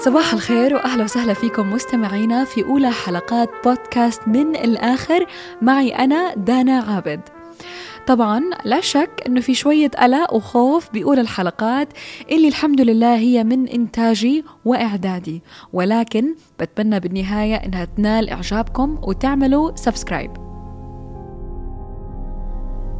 صباح الخير وأهلا وسهلا فيكم مستمعينا في أولى حلقات بودكاست من الآخر معي أنا دانا عابد. طبعا لا شك إنه في شوية قلق وخوف بأولى الحلقات اللي الحمد لله هي من إنتاجي وإعدادي ولكن بتمنى بالنهاية إنها تنال إعجابكم وتعملوا سبسكرايب.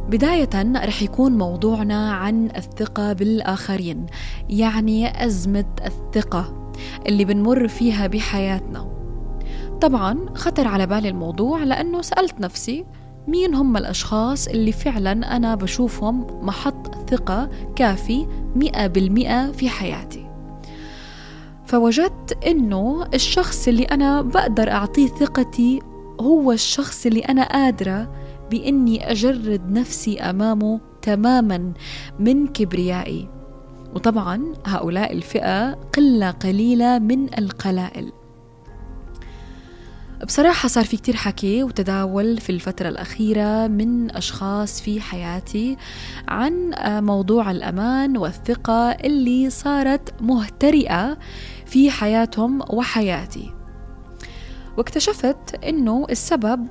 بداية رح يكون موضوعنا عن الثقة بالآخرين يعني أزمة الثقة اللي بنمر فيها بحياتنا. طبعا خطر على بالي الموضوع لأنه سألت نفسي مين هم الأشخاص اللي فعلا أنا بشوفهم محط ثقة كافي مئة بالمئة في حياتي. فوجدت إنه الشخص اللي أنا بقدر أعطيه ثقتي هو الشخص اللي أنا قادرة بإني أجرد نفسي أمامه تماما من كبريائي. وطبعا هؤلاء الفئة قلة قليلة من القلائل. بصراحة صار في كتير حكي وتداول في الفترة الأخيرة من أشخاص في حياتي عن موضوع الأمان والثقة اللي صارت مهترئة في حياتهم وحياتي. واكتشفت إنه السبب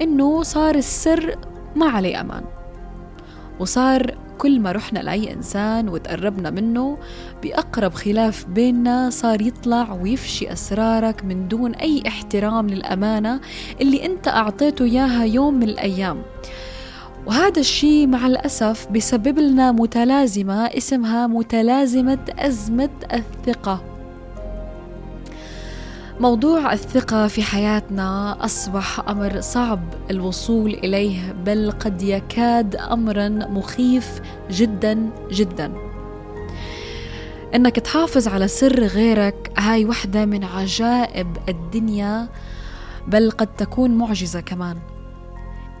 إنه صار السر ما عليه أمان وصار كل ما رحنا لأي إنسان وتقربنا منه بأقرب خلاف بيننا صار يطلع ويفشي أسرارك من دون أي احترام للأمانة اللي أنت أعطيته إياها يوم من الأيام. وهذا الشيء مع الأسف بسبب لنا متلازمة اسمها متلازمة أزمة الثقة. موضوع الثقة في حياتنا أصبح أمر صعب. الوصول إليه بل قد يكاد أمرا مخيف جدا جدا. إنك تحافظ على سر غيرك هاي وحدة من عجائب الدنيا بل قد تكون معجزة كمان.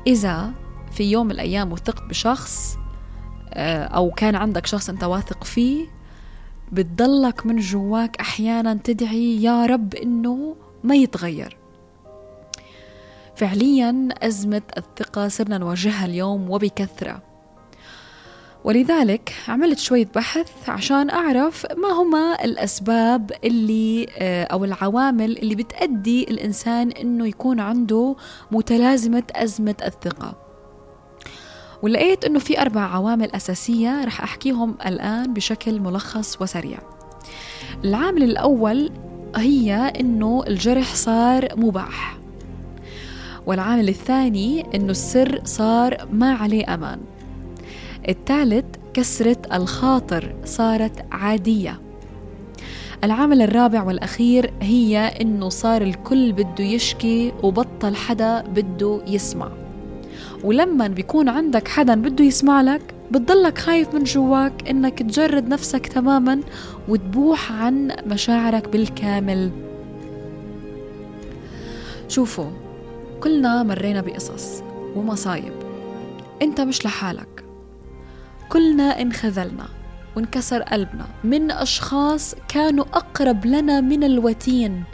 إذا في يوم من الأيام وثقت بشخص آه، أو كان عندك شخص أنت واثق فيه بتضلك من جواك أحيانا تدعي يا رب إنه ما يتغير. فعليا أزمة الثقة صرنا نواجهها اليوم وبكثرة. ولذلك عملت شوية بحث عشان أعرف ما هما الأسباب اللي آه، أو العوامل اللي بتأدي الإنسان إنه يكون عنده متلازمة أزمة الثقة. ولقيت إنه في أربع عوامل أساسية رح أحكيهم الآن بشكل ملخص وسريع. العامل الأول هي إنه الجرح صار مباح. والعامل الثاني إنه السر صار ما عليه أمان. الثالث كسرة الخاطر صارت عادية. العامل الرابع والأخير هي إنه صار الكل بده يشكي وبطل حدا بده يسمع. ولما بيكون عندك حدا بده يسمع لك بتضلك خايف من جواك إنك تجرد نفسك تماما وتبوح عن مشاعرك بالكامل. شوفوا كلنا مرينا بقصص ومصايب. أنت مش لحالك. كلنا انخذلنا وانكسر قلبنا من أشخاص كانوا أقرب لنا من الوتين.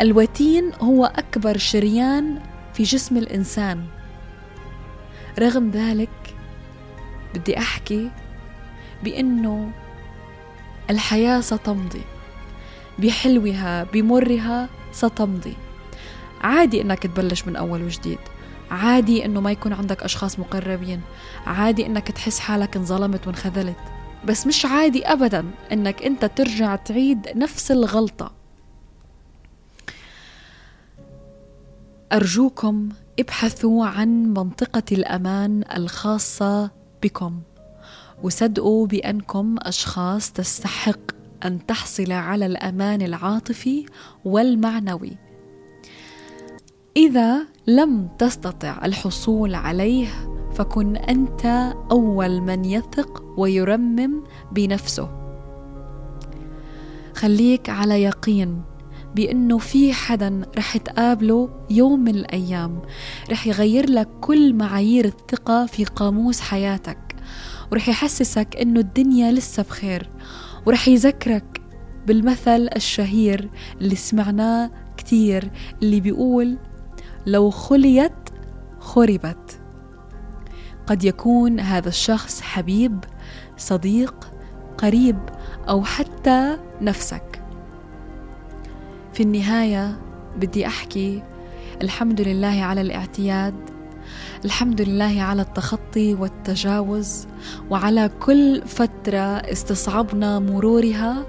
الوتين هو أكبر شريان في جسم الإنسان. رغم ذلك بدي أحكي بأنه الحياة ستمضي بحلوها بمرها ستمضي. عادي إنك تبلش من أول وجديد. عادي إنه ما يكون عندك أشخاص مقربين. عادي إنك تحس حالك انظلمت وانخذلت. بس مش عادي ابدا إنك أنت ترجع تعيد نفس الغلطة. أرجوكم ابحثوا عن منطقة الأمان الخاصة بكم. وصدقوا بأنكم أشخاص تستحق أن تحصل على الأمان العاطفي والمعنوي. إذا لم تستطع الحصول عليه فكن أنت أول من يثق ويرمم بنفسه. خليك على يقين بأنه في حدا رح تقابله يوم من الأيام. رح يغير لك كل معايير الثقة في قاموس حياتك ورح يحسسك أنه الدنيا لسه بخير ورح يذكرك بالمثل الشهير اللي سمعناه كتير اللي بيقول لو خليت خربت. قد يكون هذا الشخص حبيب صديق قريب أو حتى نفسك. في النهاية بدي أحكي الحمد لله على الاعتياد الحمد لله على التخطي والتجاوز وعلى كل فترة استصعبنا مرورها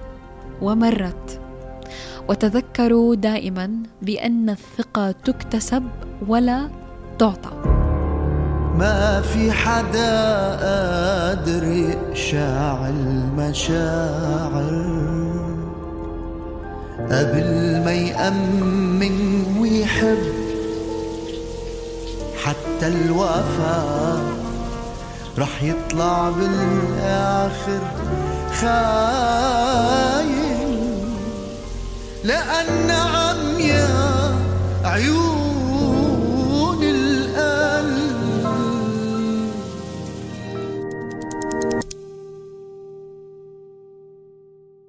ومرت. وتذكروا دائما بأن الثقة تكتسب ولا تعطى. ما في حدا قادر يقشع المشاعر. قبل ما يأمن ويحب حتى الوفاء رح يطلع بالآخر خاين. لأن عم يا عيون